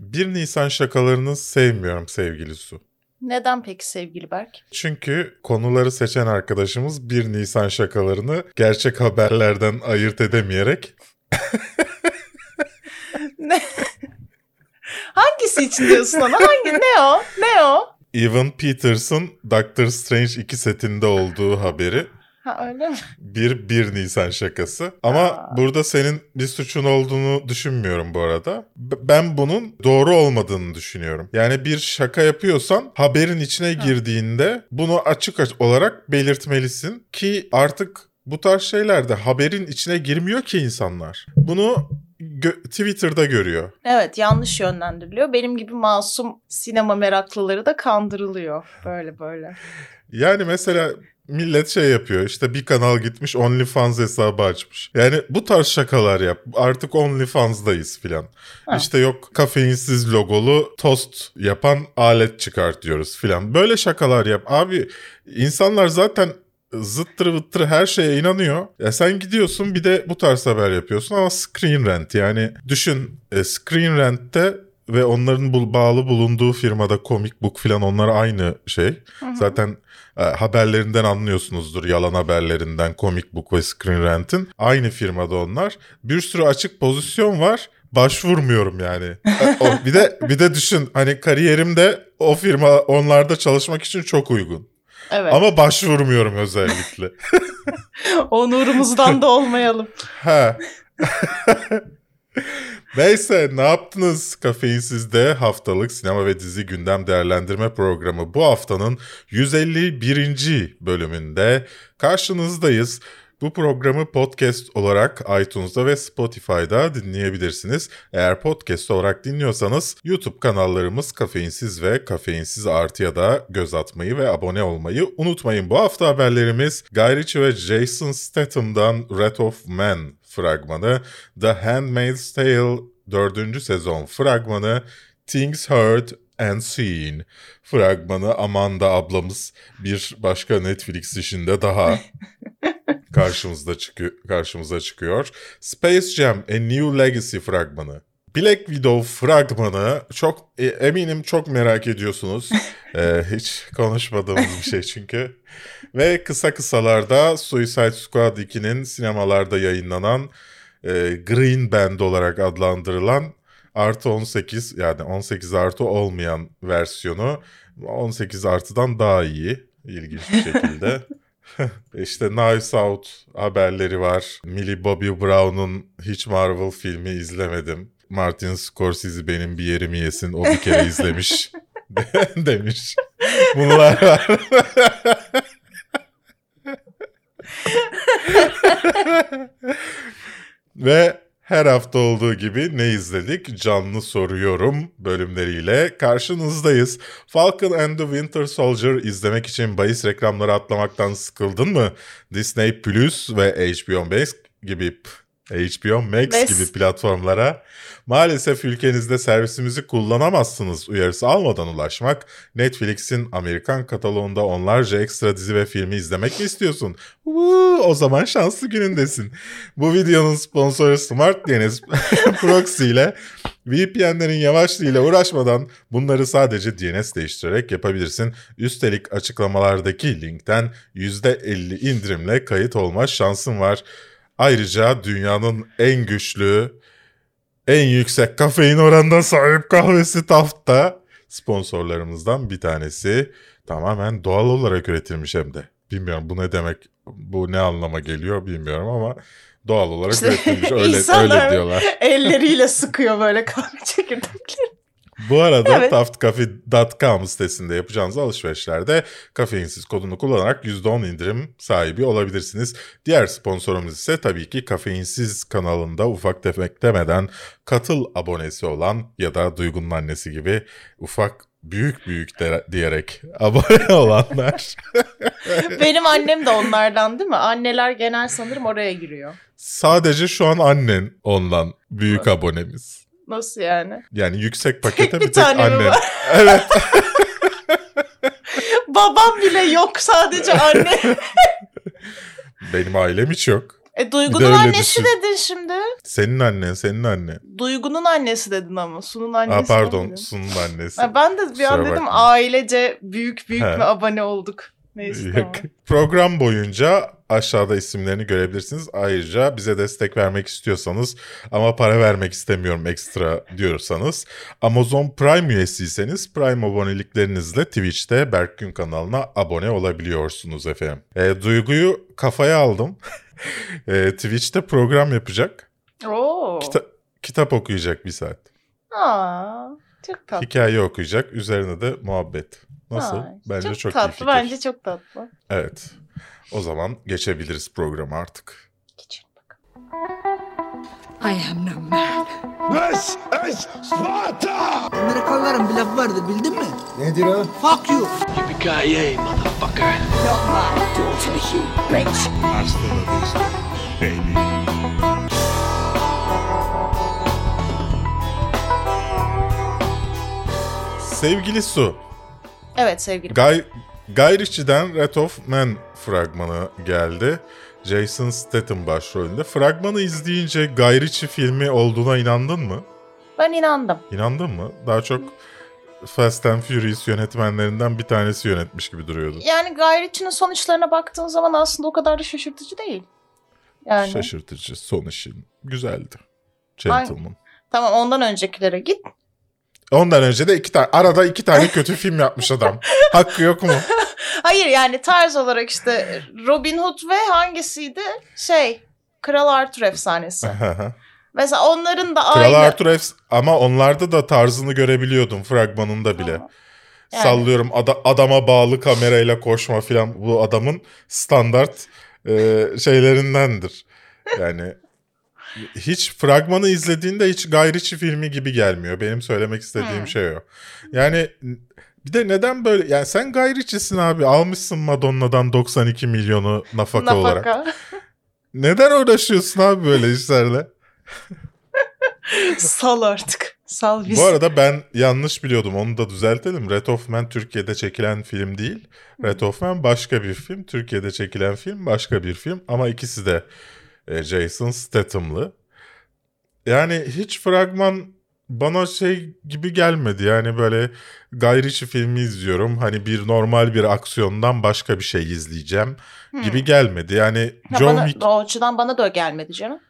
1 Nisan şakalarını sevmiyorum sevgili Su. Neden peki sevgili Berk? Çünkü konuları seçen arkadaşımız 1 Nisan şakalarını gerçek haberlerden ayırt edemeyerek Ne? Hangisi için diyorsun ona? Hangi? Ne o? Ne o? Evan Peterson Doctor Strange 2 setinde olduğu haberi Ha öyle mi? bir 1 Nisan şakası. Ama Aa. burada senin bir suçun olduğunu düşünmüyorum bu arada. Ben bunun doğru olmadığını düşünüyorum. Yani bir şaka yapıyorsan haberin içine girdiğinde bunu açık aç- olarak belirtmelisin ki artık bu tarz şeylerde haberin içine girmiyor ki insanlar. Bunu gö- Twitter'da görüyor. Evet yanlış yönlendiriliyor. Benim gibi masum sinema meraklıları da kandırılıyor. Böyle böyle. Yani mesela millet şey yapıyor işte bir kanal gitmiş OnlyFans hesabı açmış. Yani bu tarz şakalar yap. Artık OnlyFans'dayız filan. İşte yok kafeinsiz logolu tost yapan alet çıkartıyoruz filan. Böyle şakalar yap. Abi insanlar zaten zıttırı vıttırı her şeye inanıyor. Ya sen gidiyorsun bir de bu tarz haber yapıyorsun ama Screen Rant yani düşün e, Screen Rant'te ve onların bul- bağlı bulunduğu firmada Comic Book filan onlar aynı şey. Zaten e, haberlerinden anlıyorsunuzdur yalan haberlerinden Comic Book ve Screen Rant'in. Aynı firmada onlar. Bir sürü açık pozisyon var. Başvurmuyorum yani. E, bir de bir de düşün hani kariyerimde o firma onlarda çalışmak için çok uygun. Evet. Ama başvurmuyorum özellikle. Onurumuzdan da olmayalım. ha. Neyse ne yaptınız Kafeinsiz'de haftalık sinema ve dizi gündem değerlendirme programı bu haftanın 151. bölümünde karşınızdayız. Bu programı podcast olarak iTunes'da ve Spotify'da dinleyebilirsiniz. Eğer podcast olarak dinliyorsanız YouTube kanallarımız Kafeinsiz ve Kafeinsiz Artı'ya da göz atmayı ve abone olmayı unutmayın. Bu hafta haberlerimiz Guy Ritchie ve Jason Statham'dan Red of Man fragmanı, The Handmaid's Tale 4. sezon fragmanı, Things Heard and Seen fragmanı Amanda ablamız bir başka Netflix işinde daha karşımızda çıkıyor karşımıza çıkıyor. Space Jam A New Legacy fragmanı. Black Widow fragmanı çok e, eminim çok merak ediyorsunuz. Ee, hiç konuşmadığımız bir şey çünkü. Ve kısa kısalarda Suicide Squad 2'nin sinemalarda yayınlanan e, Green Band olarak adlandırılan artı 18 yani 18 artı olmayan versiyonu 18 artıdan daha iyi ilginç bir şekilde. işte Knives Out haberleri var. Millie Bobby Brown'un hiç Marvel filmi izlemedim. Martin Scorsese benim bir yerimi yesin o bir kere izlemiş demiş. Bunlar var. Ve her hafta olduğu gibi ne izledik? Canlı soruyorum bölümleriyle karşınızdayız. Falcon and the Winter Soldier izlemek için bahis reklamları atlamaktan sıkıldın mı? Disney Plus ve HBO Max gibi HBO Max Max. gibi platformlara maalesef ülkenizde servisimizi kullanamazsınız uyarısı almadan ulaşmak, Netflix'in Amerikan kataloğunda onlarca ekstra dizi ve filmi izlemek mi istiyorsun? Woo, o zaman şanslı günündesin. Bu videonun sponsoru Smart DNS Proxy ile VPN'lerin yavaşlığıyla uğraşmadan bunları sadece DNS değiştirerek yapabilirsin. Üstelik açıklamalardaki linkten %50 indirimle kayıt olma şansın var. Ayrıca dünyanın en güçlü, en yüksek kafein oranına sahip kahvesi Taft'ta sponsorlarımızdan bir tanesi. Tamamen doğal olarak üretilmiş hem de. Bilmiyorum bu ne demek, bu ne anlama geliyor bilmiyorum ama doğal olarak İşte üretilmiş öyle, öyle diyorlar. Elleriyle sıkıyor böyle kahve çekirdekleri. Bu arada Evet. taftcafe.com sitesinde yapacağınız alışverişlerde kafeinsiz kodunu kullanarak %10 indirim sahibi olabilirsiniz. Diğer sponsorumuz ise tabii ki kafeinsiz kanalında ufak tefek demeden katıl abonesi olan ya da Duygu'nun annesi gibi ufak büyük büyük de- diyerek abone olanlar. Benim annem de onlardan değil mi? Anneler genel sanırım oraya giriyor. Sadece şu an annen ondan büyük abonemiz. Nasıl yani? Yani yüksek pakete bir bir tek var? Evet. Babam bile yok sadece anne. Benim ailem hiç yok. E de Duygu'nun öyle annesi düşün. dedin şimdi. Senin annen, senin annen. Duygu'nun annesi dedin ama. Sun'un annesi. Aa, pardon. Sun'un annesi. Ha, ben de bir Kusura an dedim bakma. ailece büyük büyük He. mü abone olduk. Neyse tamam. Program boyunca aşağıda isimlerini görebilirsiniz. Ayrıca bize destek vermek istiyorsanız ama para vermek istemiyorum ekstra diyorsanız Amazon Prime üyesiyseniz Prime aboneliklerinizle Twitch'te Berkgün kanalına abone olabiliyorsunuz efendim. E, Duygu'yu kafaya aldım. e, Twitch'te program yapacak. Oo. Kita- kitap okuyacak bir saat. Aa, çok tatlı. Hikaye okuyacak. Üzerine de muhabbet. Nasıl? Ay, Bence çok, iyi tatlı. fikir. Bence çok tatlı. Evet. O zaman geçebiliriz programa artık. Geçelim bakalım. I am no man. This is Sparta! Amerikalıların bir lafı vardı bildin mi? Nedir o? Fuck you. Yippee-ki-yay, motherfucker! Not my daughter, you bitch. Hasta la vista, baby. Sevgili Su, Evet sevgilim. Guy, Guy Ritchie'den Red of Man fragmanı geldi. Jason Statham başrolünde. Fragmanı izleyince Guy Ritchie filmi olduğuna inandın mı? Ben inandım. İnandın mı? Daha çok Fast and Furious yönetmenlerinden bir tanesi yönetmiş gibi duruyordu. Yani Guy Ritchie'nin son işlerine baktığın zaman aslında o kadar da şaşırtıcı değil. Yani Şaşırtıcı. Son işin güzeldi. Gentleman. tamam ondan öncekilere git. Ondan önce de iki tane arada iki tane kötü film yapmış adam. Hakkı yok mu? Hayır yani tarz olarak işte Robin Hood ve hangisiydi? Şey Kral Arthur efsanesi. Mesela onların da Kral aynı. Arthur Efs ama onlarda da tarzını görebiliyordum fragmanında bile. Tamam. Yani. Sallıyorum ada- adama bağlı kamerayla koşma filan bu adamın standart e, şeylerindendir. Yani hiç fragmanı izlediğinde hiç Guy Ritchie filmi gibi gelmiyor. Benim söylemek istediğim Hmm. şey o. Yani bir de neden böyle yani sen Guy Ritchie'sin abi almışsın Madonna'dan 92 milyonu nafaka, olarak. Nafaka. Neden uğraşıyorsun abi böyle işlerle? Sal artık. Sal bizi. Bu arada ben yanlış biliyordum onu da düzeltelim. Red of Man Türkiye'de çekilen film değil. Red of Man başka bir film. Türkiye'de çekilen film başka bir film. Ama ikisi de Jason Statham'lı. Yani hiç fragman bana şey gibi gelmedi. Yani böyle Guy Ritchie filmi izliyorum. Hani bir normal bir aksiyondan başka bir şey izleyeceğim gibi gelmedi. Yani Ha, John bana, Wick o açıdan bana da gelmedi canım.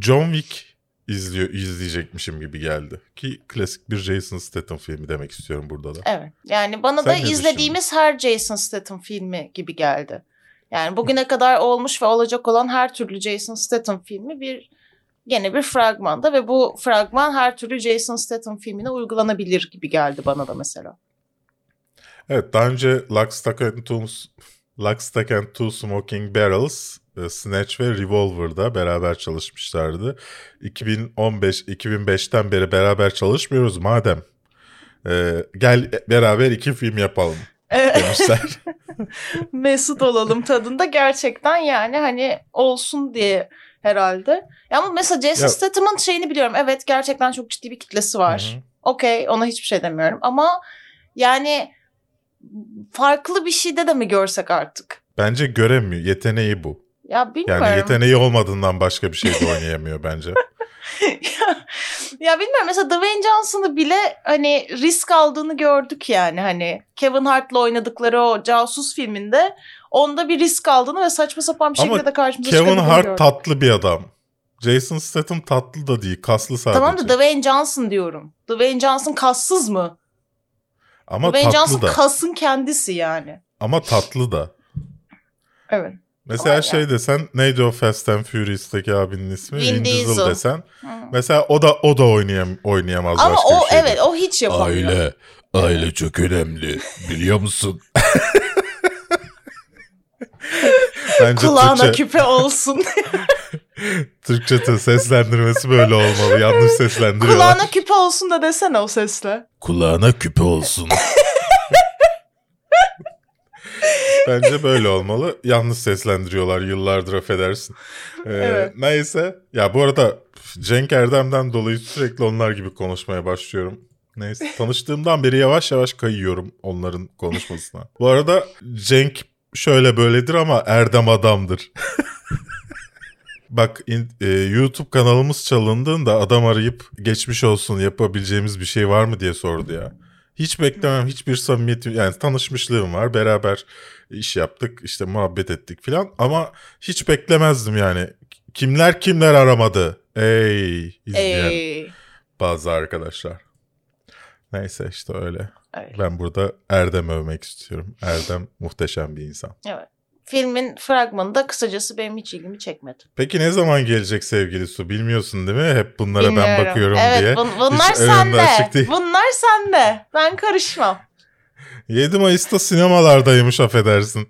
John Wick izliyor izleyecekmişim gibi geldi. Ki klasik bir Jason Statham filmi demek istiyorum burada da. Evet. Yani bana Sen da izlediğimiz her Jason Statham filmi gibi geldi. Yani bugüne kadar olmuş ve olacak olan her türlü Jason Statham filmi bir gene bir fragmanda ve bu fragman her türlü Jason Statham filmine uygulanabilir gibi geldi bana da mesela. Evet daha önce Lock, Stock and Two, and Two Smoking Barrels, e, Snatch ve Revolver'da beraber çalışmışlardı. 2015-2005'ten beri beraber çalışmıyoruz madem. e, gel beraber iki film yapalım demişler. Mesut olalım tadında gerçekten yani hani olsun diye herhalde. Ya Ama mesela Jason Statham'ın şeyini biliyorum. Evet gerçekten çok ciddi bir kitlesi var. Okey ona hiçbir şey demiyorum ama yani farklı bir şeyde de mi görsek artık? Bence göremiyor. Yeteneği bu. Ya bilmiyorum. Yani yeteneği olmadığından başka bir şey de oynayamıyor bence. ya, ya bilmiyorum mesela Dwayne Johnson'ı bile hani risk aldığını gördük yani hani Kevin Hart'la oynadıkları o casus filminde onda bir risk aldığını ve saçma sapan bir Ama şekilde de karşımıza Kevin çıkabildiğini Hart gördük. tatlı bir adam. Jason Statham tatlı da değil, kaslı sadece. Tamam da Dwayne Johnson diyorum. Dwayne Johnson kassız mı? Ama Dwayne tatlı Johnson da. kasın kendisi yani. Ama tatlı da. Evet. Mesela Ama şey desen neydi o Fast and Furious'taki abinin ismi? Vin Diesel. desen. Hı. Mesela o da o da oynayam oynayamaz Ama başka o bir şeyde. evet o hiç yapamıyor. Aile, aile çok önemli. Biliyor musun? Bence Kulağına Türkçe, küpe olsun. Türkçe seslendirmesi böyle olmalı. Yanlış seslendiriyorlar. Kulağına küpe olsun da desene o sesle. Kulağına küpe olsun. Bence böyle olmalı. Yanlış seslendiriyorlar yıllardır affedersin. Ee, Evet. Neyse. Ya bu arada Cenk Erdem'den dolayı sürekli onlar gibi konuşmaya başlıyorum. Neyse. Tanıştığımdan beri yavaş yavaş kayıyorum onların konuşmasına. Bu arada Cenk şöyle böyledir ama Erdem adamdır. Bak in- e, YouTube kanalımız çalındığında adam arayıp geçmiş olsun yapabileceğimiz bir şey var mı diye sordu ya. Hiç beklemem hiçbir samimiyetim yani tanışmışlığım var beraber iş yaptık işte muhabbet ettik filan ama hiç beklemezdim yani. Kimler kimler aramadı ey izleyen Ey, bazı arkadaşlar. Neyse işte öyle. öyle. Ben burada Erdem övmek istiyorum. Erdem muhteşem bir insan. Evet. Filmin fragmanı da kısacası benim hiç ilgimi çekmedi. Peki ne zaman gelecek sevgili Su? Bilmiyorsun değil mi? Hep bunlara ben Bilmiyorum. bakıyorum evet, diye. bun- bunlar Hiç sende. Bunlar sende. Ben karışmam. 7 Mayıs'ta sinemalardaymış affedersin.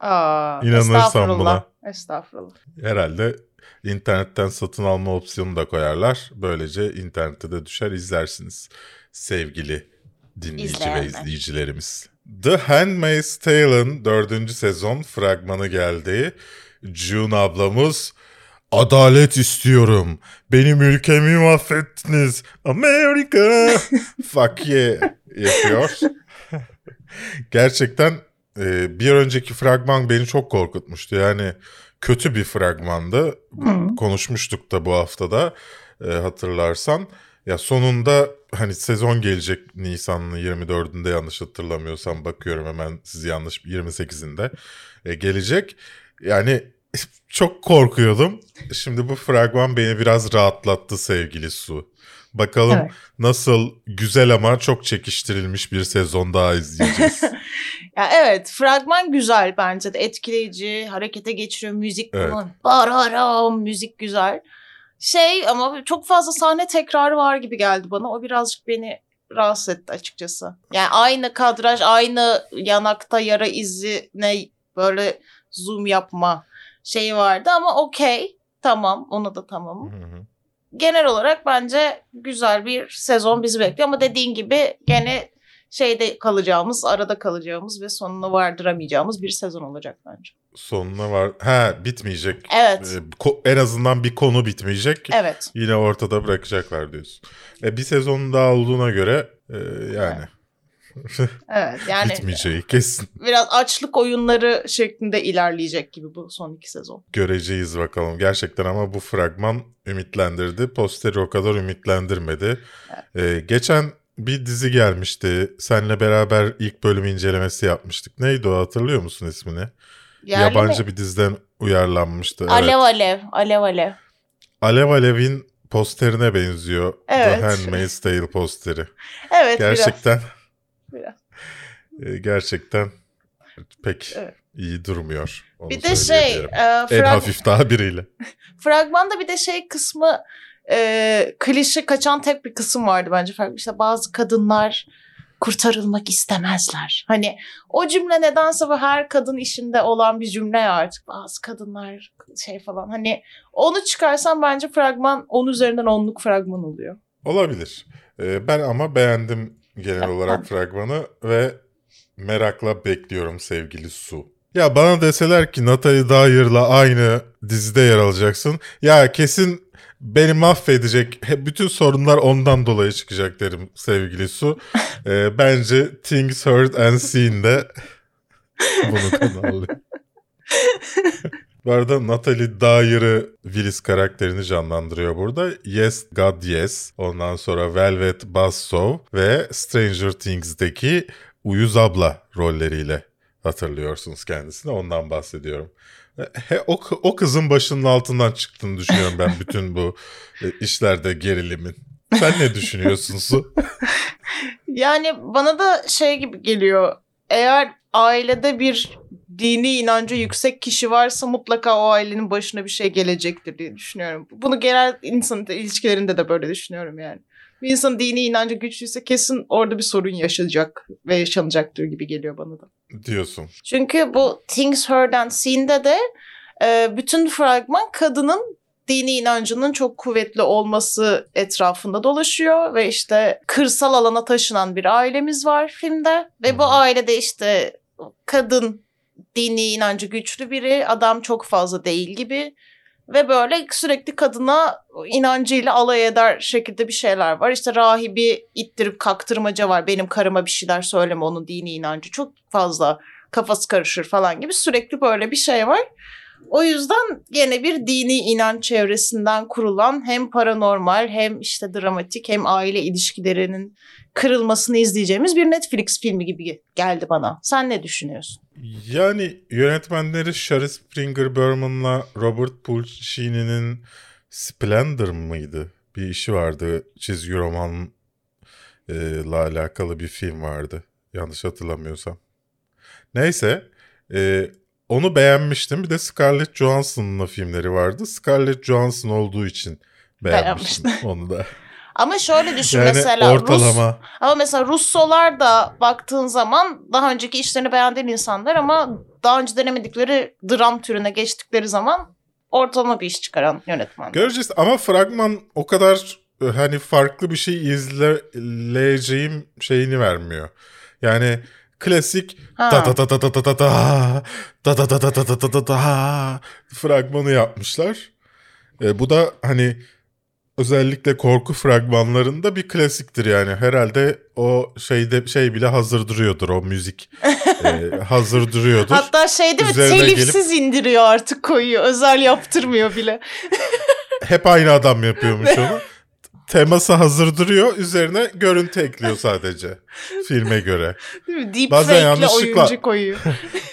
Aa, estağfurullah. buna. Estağfurullah. Herhalde internetten satın alma opsiyonu da koyarlar. Böylece internette de düşer izlersiniz. Sevgili dinleyici ve İzleyenler. izleyicilerimiz. The Handmaid's Tale'ın dördüncü sezon fragmanı geldi. June ablamız Adalet istiyorum. Benim ülkemi mahvettiniz. Amerika. Fuck yeah yapıyor. Gerçekten e, bir önceki fragman beni çok korkutmuştu. Yani kötü bir fragmandı. Konuşmuştuk da bu haftada e, hatırlarsan. Ya sonunda hani sezon gelecek Nisan'ın 24'ünde yanlış hatırlamıyorsam bakıyorum hemen sizi yanlış 28'inde e, gelecek. Yani çok korkuyordum. Şimdi bu fragman beni biraz rahatlattı sevgili Su. Bakalım Evet. nasıl güzel ama çok çekiştirilmiş bir sezon daha izleyeceğiz. Ya evet fragman güzel bence de etkileyici harekete geçiriyor müzik Evet. falan. Bararam müzik güzel. Şey ama çok fazla sahne tekrarı var gibi geldi bana. O birazcık beni rahatsız etti açıkçası. Yani aynı kadraj, aynı yanakta yara izine böyle zoom yapma şeyi vardı ama okey. Tamam, ona da tamam. Hı hı. Genel olarak bence güzel bir sezon bizi bekliyor ama dediğin gibi gene şeyde kalacağımız, arada kalacağımız ve sonuna vardıramayacağımız bir sezon olacak bence. Sonuna var. Ha bitmeyecek. Evet. Ee, en azından bir konu bitmeyecek. Evet. Yine ortada bırakacaklar diyorsun. E, bir sezon daha olduğuna göre e, yani Evet. Yani bitmeyeceği kesin. biraz açlık oyunları şeklinde ilerleyecek gibi bu son iki sezon. Göreceğiz bakalım. Gerçekten ama bu fragman ümitlendirdi. Posteri o kadar ümitlendirmedi. E, geçen bir dizi gelmişti. Seninle beraber ilk bölüm incelemesi yapmıştık. Neydi o hatırlıyor musun ismini? Yerli Yabancı mi? bir diziden uyarlanmıştı. Evet. Alev alev, alev alev. Alev Alev'in posterine benziyor. Evet. The Handmaid's Tale posteri. Evet Gerçekten biraz. E, gerçekten pek Evet. iyi durmuyor. Onu Bir de şey, e, en frag- hafif tabiriyle. fragmanda bir de şey kısmı e, klişe kaçan tek bir kısım vardı bence. İşte bazı kadınlar kurtarılmak istemezler. Hani o cümle nedense bu her kadın işinde olan bir cümle ya artık. Bazı kadınlar şey falan. Hani onu çıkarsam bence fragman 10 üzerinden 10'luk fragman oluyor. Olabilir. E, ben ama beğendim genel olarak fragmanı ve merakla bekliyorum sevgili Su. Ya bana deseler ki Natalie Dyer'la aynı dizide yer alacaksın. Ya kesin beni mahvedecek. Bütün sorunlar ondan dolayı çıkacak derim sevgili Su. Ee, bence Things Heard and Seen'de bunu konu alıyor. Bu arada Natalie Dyer'ı Willis karakterini canlandırıyor burada. Yes God Yes. Ondan sonra Velvet Buzzsaw ve Stranger Things'deki Uyuz abla rolleriyle hatırlıyorsunuz kendisini. Ondan bahsediyorum. He, o, o kızın başının altından çıktığını düşünüyorum ben bütün bu e, işlerde gerilimin. Sen ne düşünüyorsun Su? Yani bana da şey gibi geliyor. Eğer ailede bir dini inancı yüksek kişi varsa mutlaka o ailenin başına bir şey gelecektir diye düşünüyorum. Bunu genel insan ilişkilerinde de böyle düşünüyorum yani. Bir insan dini inancı güçlüyse kesin orada bir sorun yaşayacak ve yaşanacaktır gibi geliyor bana da. diyorsun. Çünkü bu Things Heard and Seen'de de e, bütün fragman kadının dini inancının çok kuvvetli olması etrafında dolaşıyor ve işte kırsal alana taşınan bir ailemiz var filmde ve bu ailede işte kadın dini inancı güçlü biri, adam çok fazla değil gibi ve böyle sürekli kadına inancıyla alay eder şekilde bir şeyler var. İşte rahibi ittirip kaktırmaca var. Benim karıma bir şeyler söyleme onun dini inancı çok fazla kafası karışır falan gibi sürekli böyle bir şey var. O yüzden gene bir dini inanç çevresinden kurulan hem paranormal hem işte dramatik hem aile ilişkilerinin kırılmasını izleyeceğimiz bir Netflix filmi gibi geldi bana. Sen ne düşünüyorsun? Yani yönetmenleri Shari Springer Berman'la Robert Pulcini'nin Splendor mıydı? Bir işi vardı. Çizgi romanla alakalı bir film vardı. Yanlış hatırlamıyorsam. Neyse. e, onu beğenmiştim. Bir de Scarlett Johansson'la filmleri vardı. Scarlett Johansson olduğu için beğenmiştim onu da. Ama şöyle düşün Yani mesela Rus ortalama. ama mesela Russolar da baktığın zaman daha önceki işlerini beğendiğin insanlar ama daha önce denemedikleri dram türüne geçtikleri zaman ortalama bir iş çıkaran yönetmen. Göreceğiz ama fragman o kadar e, hani farklı bir şey izleyeceğim şeyini vermiyor. Yani klasik ta ta ta ta ta ta ta ta ta ta ta ta ta ta ta ta fragmanı yapmışlar. E, bu da hani özellikle korku fragmanlarında bir klasiktir yani. Herhalde o şeyde şey bile hazır duruyordur o müzik. E, hazır duruyordur. Hatta şey değil mi Üzerine telifsiz indiriyor artık koyuyor. Özel yaptırmıyor bile. Hep aynı adam yapıyormuş onu. Teması hazır duruyor. Üzerine görüntü ekliyor sadece. Filme göre. Değil mi? Deep Bazen yanlışlıkla- oyuncu koyuyor.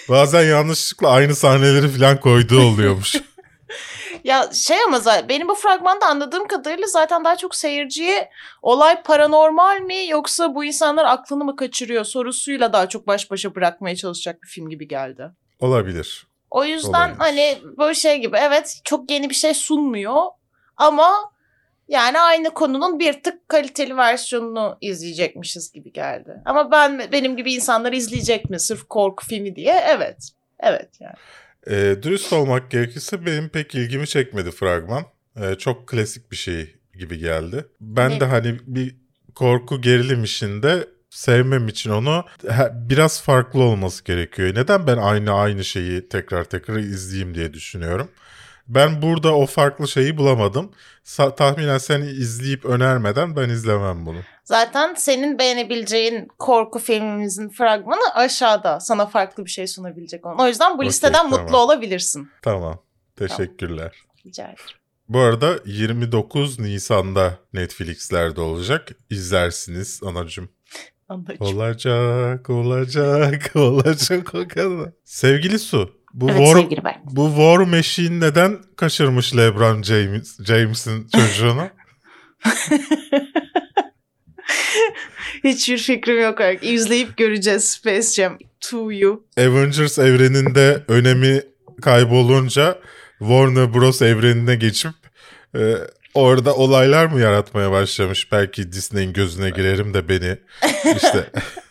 Bazen yanlışlıkla aynı sahneleri falan koyduğu oluyormuş. Ya şey ama zaten benim bu fragmanda anladığım kadarıyla zaten daha çok seyirciye olay paranormal mi yoksa bu insanlar aklını mı kaçırıyor sorusuyla daha çok baş başa bırakmaya çalışacak bir film gibi geldi. Olabilir. O yüzden Olabilir. hani böyle şey gibi evet çok yeni bir şey sunmuyor ama yani aynı konunun bir tık kaliteli versiyonunu izleyecekmişiz gibi geldi. Ama ben benim gibi insanlar izleyecek mi sırf korku filmi diye? Evet. Evet yani. Ee, dürüst olmak gerekirse benim pek ilgimi çekmedi fragman. Ee, çok klasik bir şey gibi geldi. Ben Ne? de hani bir korku gerilim işinde sevmem için onu biraz farklı olması gerekiyor. Neden ben aynı aynı şeyi tekrar tekrar izleyeyim diye düşünüyorum. Ben burada o farklı şeyi bulamadım. Sa- tahminen seni izleyip önermeden ben izlemem bunu. Zaten senin beğenebileceğin korku filmimizin fragmanı aşağıda. Sana farklı bir şey sunabilecek onun. O yüzden bu Okey, listeden tamam. mutlu olabilirsin. Tamam. Teşekkürler. Rica ederim. Bu arada 29 Nisan'da Netflix'lerde olacak. İzlersiniz anacım. Anlayacağım. Olacak, olacak, olacak o kadar. Sevgili Su, bu Evet War, sevgili ben. bu War Machine neden kaçırmış LeBron James James'in çocuğunu? Hiçbir fikrim yok. İzleyip göreceğiz Space Jam 2'yu. Avengers evreninde önemi kaybolunca Warner Bros evrenine geçip e, orada olaylar mı yaratmaya başlamış? Belki Disney'in gözüne girerim de beni işte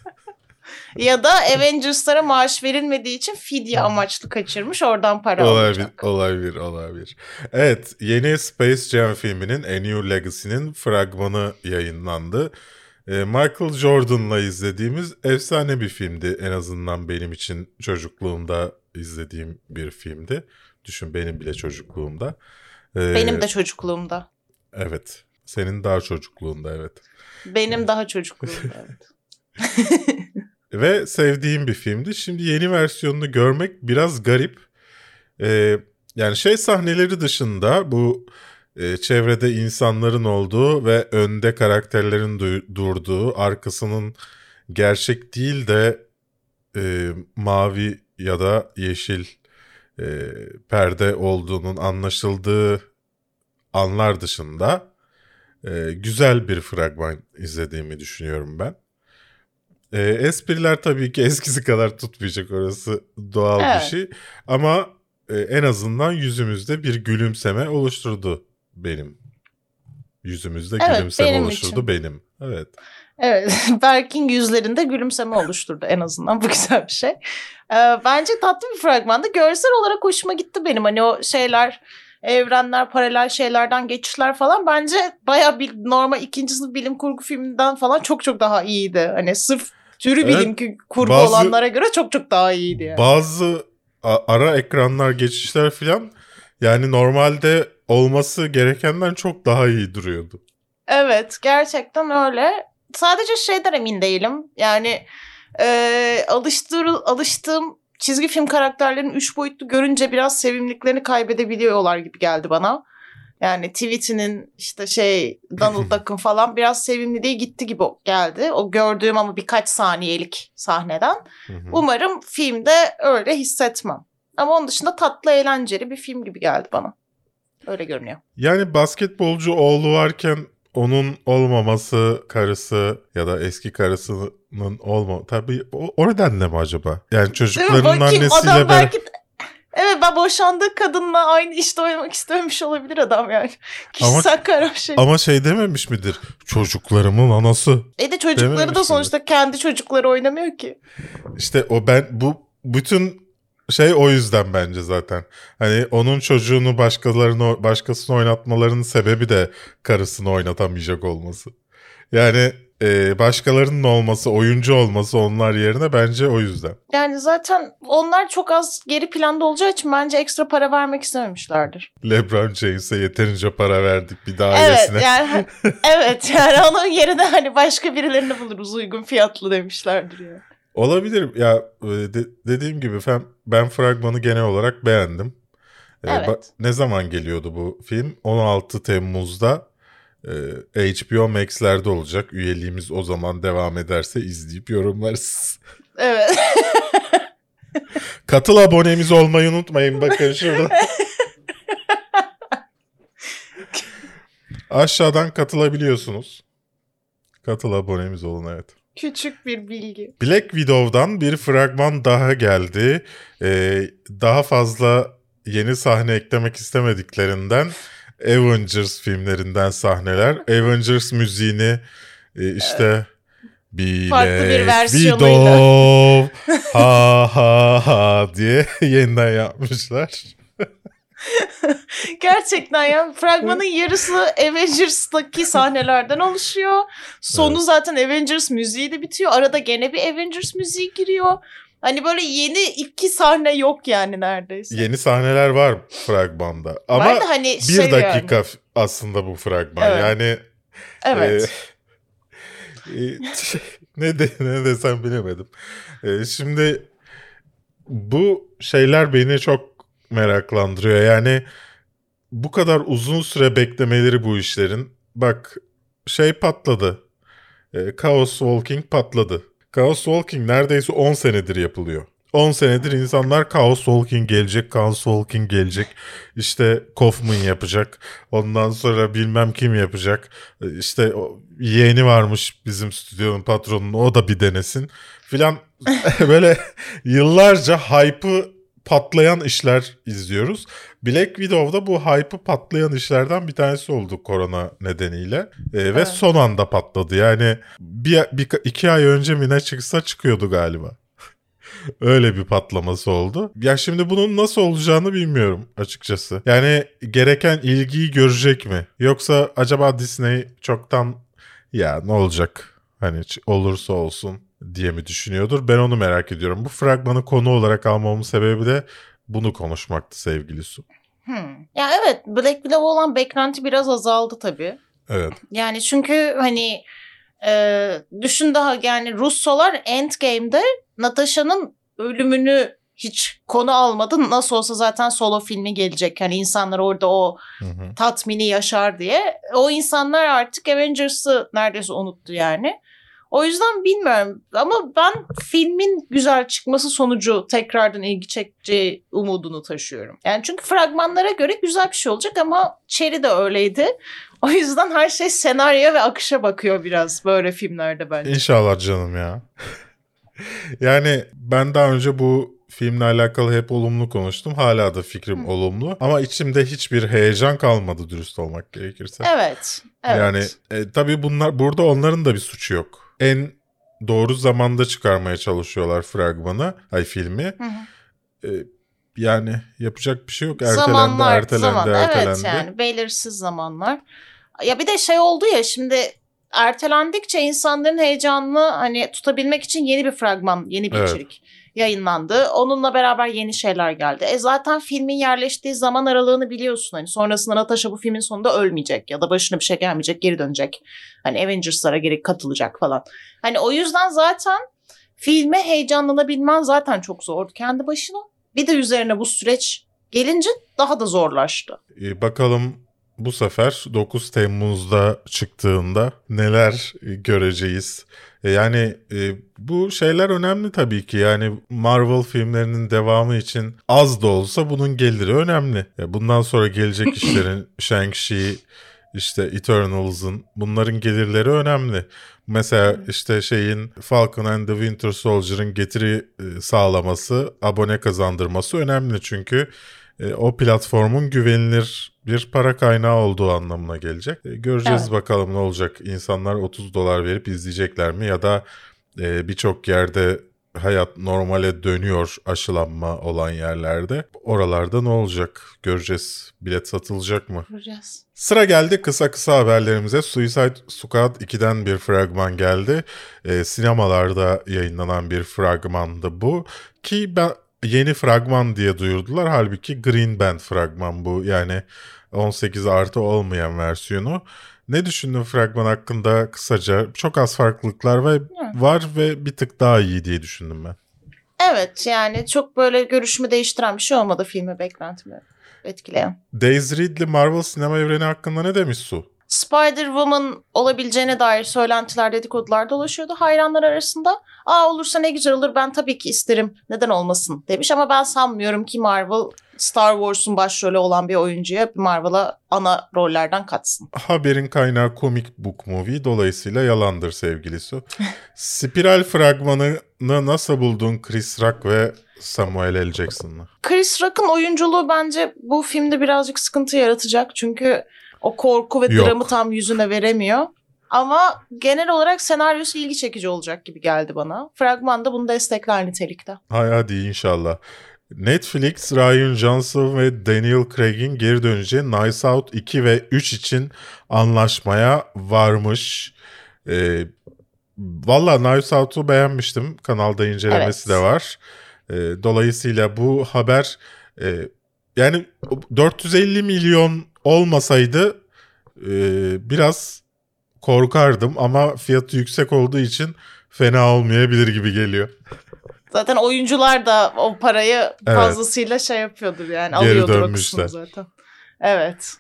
Ya da Avengers'lara maaş verilmediği için fidye amaçlı kaçırmış. Oradan para olabilir, alacak. olabilir, olabilir. Evet, yeni Space Jam filminin A New Legacy'nin fragmanı yayınlandı. E, Michael Jordan'la izlediğimiz efsane bir filmdi. En azından benim için çocukluğumda izlediğim bir filmdi. Düşün benim bile çocukluğumda. E, Benim de çocukluğumda. Evet. Senin daha çocukluğunda evet. Benim daha çocukluğumda evet. Ve sevdiğim bir filmdi. Şimdi yeni versiyonunu görmek biraz garip. Ee, yani şey sahneleri dışında bu e, çevrede insanların olduğu ve önde karakterlerin du- durduğu, arkasının gerçek değil de e, mavi ya da yeşil e, perde olduğunun anlaşıldığı anlar dışında e, güzel bir fragman izlediğimi düşünüyorum ben. E, espriler tabii ki eskisi kadar tutmayacak orası doğal bir Evet. şey. Ama e, en azından yüzümüzde bir gülümseme oluşturdu benim. Yüzümüzde Evet, gülümseme benim oluşturdu için. benim. Evet. Evet, Berk'in yüzlerinde gülümseme oluşturdu en azından. Bu güzel bir şey. Ee, bence tatlı bir fragmandı. Görsel olarak hoşuma gitti benim. Hani o şeyler, evrenler, paralel şeylerden geçişler falan bence baya bir normal ikinci sınıf bilim kurgu filminden falan çok çok daha iyiydi. Hani sırf Evet, bilim ki- kurgu bazı- olanlara göre çok çok daha iyiydi yani. Bazı ara ekranlar geçişler falan yani normalde olması gerekenden çok daha iyi duruyordu. Evet gerçekten öyle. Sadece şeyden emin değilim. Yani e, alıştır, alıştığım çizgi film karakterlerini üç boyutlu görünce biraz sevimliliklerini kaybedebiliyorlar gibi geldi bana. Yani Tweety'nin işte şey Donald Duck'ın falan biraz sevimliliği gitti gibi geldi. O gördüğüm ama birkaç saniyelik sahneden. Umarım filmde öyle hissetmem. Ama onun dışında tatlı eğlenceli bir film gibi geldi bana. Öyle görünüyor. Yani basketbolcu oğlu varken onun olmaması karısı ya da eski karısının olma tabii o, o nedenle mi acaba? Yani Değil çocukların annesiyle belki de- Evet ben boşandığı kadınla aynı işte oynamak istememiş olabilir adam yani. Kişisel karar şey. ama şey dememiş midir? Çocuklarımın anası. E de çocukları dememiş da sonuçta kendi çocukları oynamıyor ki. İşte o ben bu bütün şey o yüzden bence zaten. Hani onun çocuğunu başkalarını başkasını oynatmalarının sebebi de karısını oynatamayacak olması. Yani e, başkalarının olması, oyuncu olması onlar yerine bence o yüzden. Yani zaten onlar çok az geri planda olacağı için bence ekstra para vermek istememişlerdir. LeBron James'e yeterince para verdik bir daha Evet ailesine. yani evet yani onun yerine hani başka birilerini buluruz uygun fiyatlı demişlerdir ya. Olabilir. Ya e, de- dediğim gibi ben, ben fragmanı genel olarak beğendim. E, Evet. ba- ne zaman geliyordu bu film? 16 Temmuz'da e, HBO Max'lerde olacak. Üyeliğimiz o zaman devam ederse izleyip yorumlarız. Evet. Katıl abonemiz olmayı unutmayın. Bakın şurada. Aşağıdan katılabiliyorsunuz. Katıl abonemiz olun evet. Küçük bir bilgi. Black Widow'dan bir fragman daha geldi. Ee, daha fazla yeni sahne eklemek istemediklerinden Avengers filmlerinden sahneler. Avengers müziğini e, işte Farklı bir versiyonuyla. Ha ha ha diye yeniden yapmışlar. Gerçekten ya fragmanın yarısı Avengers'taki sahnelerden oluşuyor. Sonu zaten Avengers müziği de bitiyor. Arada gene bir Avengers müziği giriyor. Hani böyle yeni iki sahne yok yani neredeyse. Yeni sahneler var fragmanda. Ama Var da hani bir şey dakika yani. aslında bu fragman. Evet. Yani Evet. Ee, e, ne de ne desem bilemedim. Ee, şimdi bu şeyler beni çok meraklandırıyor. Yani bu kadar uzun süre beklemeleri bu işlerin. Bak şey patladı. Ee, Chaos Walking patladı. Chaos Walking neredeyse 10 senedir yapılıyor. 10 senedir insanlar Chaos Walking gelecek, Chaos Walking gelecek. İşte Kaufman yapacak. Ondan sonra bilmem kim yapacak. İşte yeğeni varmış bizim stüdyonun patronunun o da bir denesin filan. Böyle yıllarca hype'ı patlayan işler izliyoruz. Black Widow'da bu hype'ı patlayan işlerden bir tanesi oldu korona nedeniyle. Ee, ve Evet. son anda patladı. Yani bir, bir, iki ay önce mi ne çıksa çıkıyordu galiba. Öyle bir patlaması oldu. Ya şimdi bunun nasıl olacağını bilmiyorum açıkçası. Yani gereken ilgiyi görecek mi? Yoksa acaba Disney çoktan ya ne olacak? Hani olursa olsun diye mi düşünüyordur? Ben onu merak ediyorum. Bu fragmanı konu olarak almamın sebebi de bunu konuşmaktı sevgili Su. Hmm. Ya evet Black Widow olan beklenti biraz azaldı tabii. Evet. Yani çünkü hani e, düşün daha yani Russolar Endgame'de Natasha'nın ölümünü hiç konu almadı. Nasıl olsa zaten solo filmi gelecek. Hani insanlar orada o Hı hı. tatmini yaşar diye. O insanlar artık Avengers'ı neredeyse unuttu yani. O yüzden bilmiyorum ama ben filmin güzel çıkması sonucu tekrardan ilgi çekeceği umudunu taşıyorum. Yani çünkü fragmanlara göre güzel bir şey olacak ama Cherry de öyleydi. O yüzden her şey senaryo ve akışa bakıyor biraz böyle filmlerde bence. İnşallah canım ya. yani ben daha önce bu filmle alakalı hep olumlu konuştum. Hala da fikrim olumlu. Ama içimde hiçbir heyecan kalmadı dürüst olmak gerekirse. Evet. Evet. Yani e, tabii bunlar burada onların da bir suçu yok. En doğru zamanda çıkarmaya çalışıyorlar fragmanı, ay filmi. Hı hı. E, yani yapacak bir şey yok. Ertelendi, zamanlar, ertelendi, zaman. ertelendi. Evet yani belirsiz zamanlar. Ya bir de şey oldu ya şimdi ertelendikçe insanların heyecanını hani tutabilmek için yeni bir fragman, yeni bir Evet. içerik yayınlandı. Onunla beraber yeni şeyler geldi. E zaten filmin yerleştiği zaman aralığını biliyorsun. Hani sonrasında Natasha bu filmin sonunda ölmeyecek ya da başına bir şey gelmeyecek, geri dönecek. Hani Avengers'lara geri katılacak falan. Hani o yüzden zaten filme heyecanlanabilmen zaten çok zordu kendi başına. Bir de üzerine bu süreç gelince daha da zorlaştı. E, bakalım bu sefer 9 Temmuz'da çıktığında neler göreceğiz. E, yani e, bu şeyler önemli tabii ki. Yani Marvel filmlerinin devamı için az da olsa bunun geliri önemli. Bundan sonra gelecek işlerin Shang-Chi, işte Eternals'ın bunların gelirleri önemli. Mesela işte şeyin Falcon and the Winter Soldier'ın getiri e, sağlaması, abone kazandırması önemli çünkü e, o platformun güvenilir bir para kaynağı olduğu anlamına gelecek. E, göreceğiz Evet. bakalım ne olacak. İnsanlar 30 dolar verip izleyecekler mi ya da e, birçok yerde hayat normale dönüyor aşılanma olan yerlerde. Oralarda ne olacak? Göreceğiz. Bilet satılacak mı? Göreceğiz. Sıra geldi kısa kısa haberlerimize. Suicide Squad 2'den bir fragman geldi. Ee, sinemalarda yayınlanan bir fragmandı bu. Ki ben yeni fragman diye duyurdular. Halbuki Green Band fragman bu. Yani 18 artı olmayan versiyonu. Ne düşündün fragman hakkında kısaca? Çok az farklılıklar ve var ve bir tık daha iyi diye düşündüm ben. Evet yani çok böyle görüşümü değiştiren bir şey olmadı filmi beklentimi etkileyen. Daisy Ridley Marvel sinema evreni hakkında ne demiş Su? Spider-Woman olabileceğine dair söylentiler, dedikodular dolaşıyordu hayranlar arasında. Aa olursa ne güzel olur ben tabii ki isterim neden olmasın demiş ama ben sanmıyorum ki Marvel Star Wars'un başrolü olan bir oyuncuya Marvel'a ana rollerden katsın. Haberin kaynağı Comic Book Movie dolayısıyla yalandır sevgili Su. Spiral fragmanını nasıl buldun Chris Rock ve Samuel L. Jackson'la? Chris Rock'ın oyunculuğu bence bu filmde birazcık sıkıntı yaratacak çünkü o korku ve Yok. dramı tam yüzüne veremiyor. Ama genel olarak senaryosu ilgi çekici olacak gibi geldi bana. Fragman da bunu destekler nitelikte. Hay hadi inşallah. Netflix, Ryan Johnson ve Daniel Craig'in geri döneceği Nice Out 2 ve 3 için anlaşmaya varmış. Ee, Valla Nice Out'u beğenmiştim. Kanalda incelemesi Evet. de var. Ee, dolayısıyla bu haber e, yani 450 milyon olmasaydı e, biraz korkardım ama fiyatı yüksek olduğu için fena olmayabilir gibi geliyor. Zaten oyuncular da o parayı Evet. fazlasıyla şey yapıyordur yani Geri alıyordur o dönmüşler. kısmını zaten. Evet.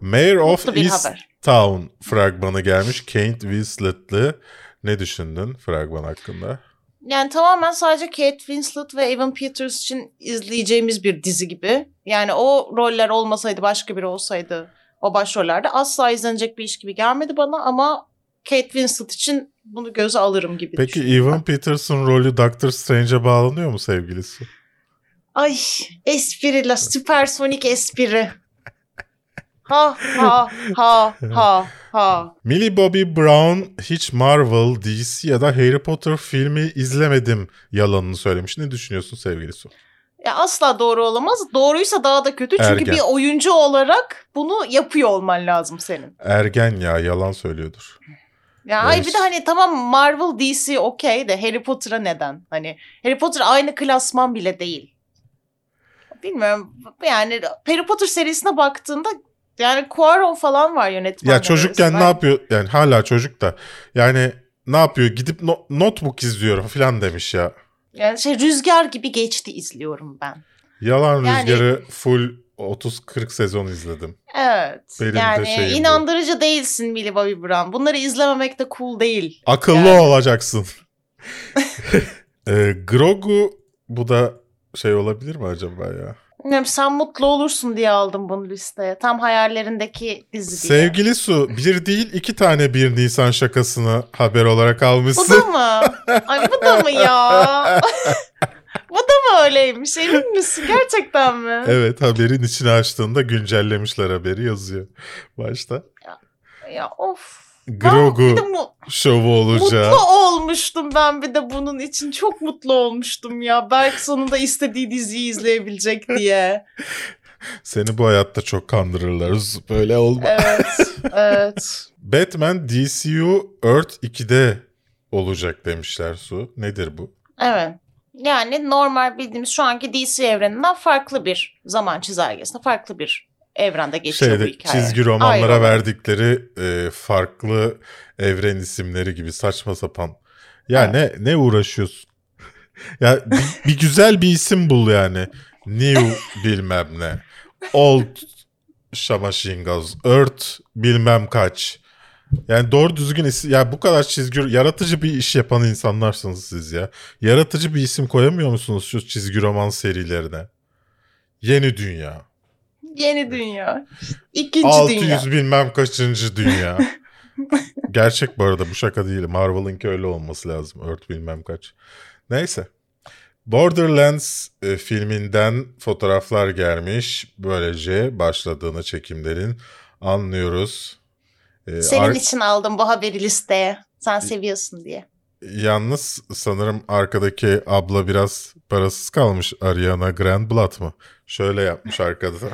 Mayor of Mutlu East haber. Town fragmanı gelmiş. Kate Winslet'lı. Ne düşündün fragman hakkında? Yani tamamen sadece Kate Winslet ve Evan Peters için izleyeceğimiz bir dizi gibi. Yani o roller olmasaydı başka biri olsaydı o başrollerde asla izlenecek bir iş gibi gelmedi bana ama Kate Winslet için bunu göze alırım gibi Peki. Evan Peterson rolü Doctor Strange'e bağlanıyor mu sevgilisi? Ay espri la süpersonik espri. Ha ha ha ha ha. Millie Bobby Brown hiç Marvel, DC ya da Harry Potter filmi izlemedim yalanını söylemiş. Ne düşünüyorsun sevgilisi? Ya asla doğru olamaz. Doğruysa daha da kötü. Çünkü Ergen. bir oyuncu olarak bunu yapıyor olman lazım senin. Ergen ya yalan söylüyordur. Ya hayır Evet. bir de hani tamam Marvel DC okey de Harry Potter'a neden? Hani Harry Potter aynı klasman bile değil. Bilmiyorum yani Harry Potter serisine baktığında yani Quaron falan var yönetmenler Ya çocukken arasında. ne yapıyor? Yani hala çocuk da. Yani ne yapıyor? Gidip no- notebook izliyorum falan demiş ya. Yani şey rüzgar gibi geçti izliyorum ben. Yalan Yani- Rüzgarı full 30-40 sezon izledim. Evet. Benim de yani bu. inandırıcı değilsin Millie Bobby Brown. Bunları izlememek de cool değil. Akıllı Yani. olacaksın. ee, Grogu bu da şey olabilir mi acaba ya? Bilmiyorum, sen mutlu olursun diye aldım bunu listeye. Tam hayallerindeki dizi diye. Sevgili Su bir değil iki tane 1 Nisan şakasını haber olarak Bu almışsın. da mı? Ay bu da mı ya? bu da mı öyleymiş? Emin misin? Gerçekten mi? evet haberin içini açtığında güncellemişler haberi yazıyor başta. Ya of. Grogu şovu olacağı. mutlu olmuştum ben bir de bunun için. Çok mutlu olmuştum ya. Berk sonunda istediği diziyi izleyebilecek diye. Seni bu hayatta çok kandırırlar. Böyle olma. Evet. Evet. Batman DCU Earth 2'de olacak demişler Su. Nedir bu? Evet. Yani normal bildiğimiz şu anki DC evreninden farklı bir zaman çizelgesinde farklı bir evrende geçiyor bu Şeyde hikaye. çizgi romanlara Ayrı. verdikleri e, farklı evren isimleri gibi saçma sapan. Ya Evet. ne ne uğraşıyorsun? Ya bir, bir güzel bir isim bul yani. New bilmem ne. Old Şamaşingaz. Earth bilmem kaç. Yani doğru düzgün isim. Ya bu kadar çizgi yaratıcı bir iş yapan insanlarsınız siz ya. Yaratıcı bir isim koyamıyor musunuz şu çizgi roman serilerine? Yeni Dünya. Yeni dünya. İkinci 600 dünya. bilmem kaçıncı dünya. Gerçek bu arada bu şaka değil. Marvel'ınki öyle olması lazım. Earth bilmem kaç. Neyse. Borderlands e, filminden fotoğraflar gelmiş. Böylece başladığını çekimlerin anlıyoruz. E, Senin ar- için aldım bu haberi listeye. Sen seviyorsun diye. Yalnız sanırım arkadaki abla biraz parasız kalmış. Ariana Grandblatt mı? Şöyle yapmış arkada.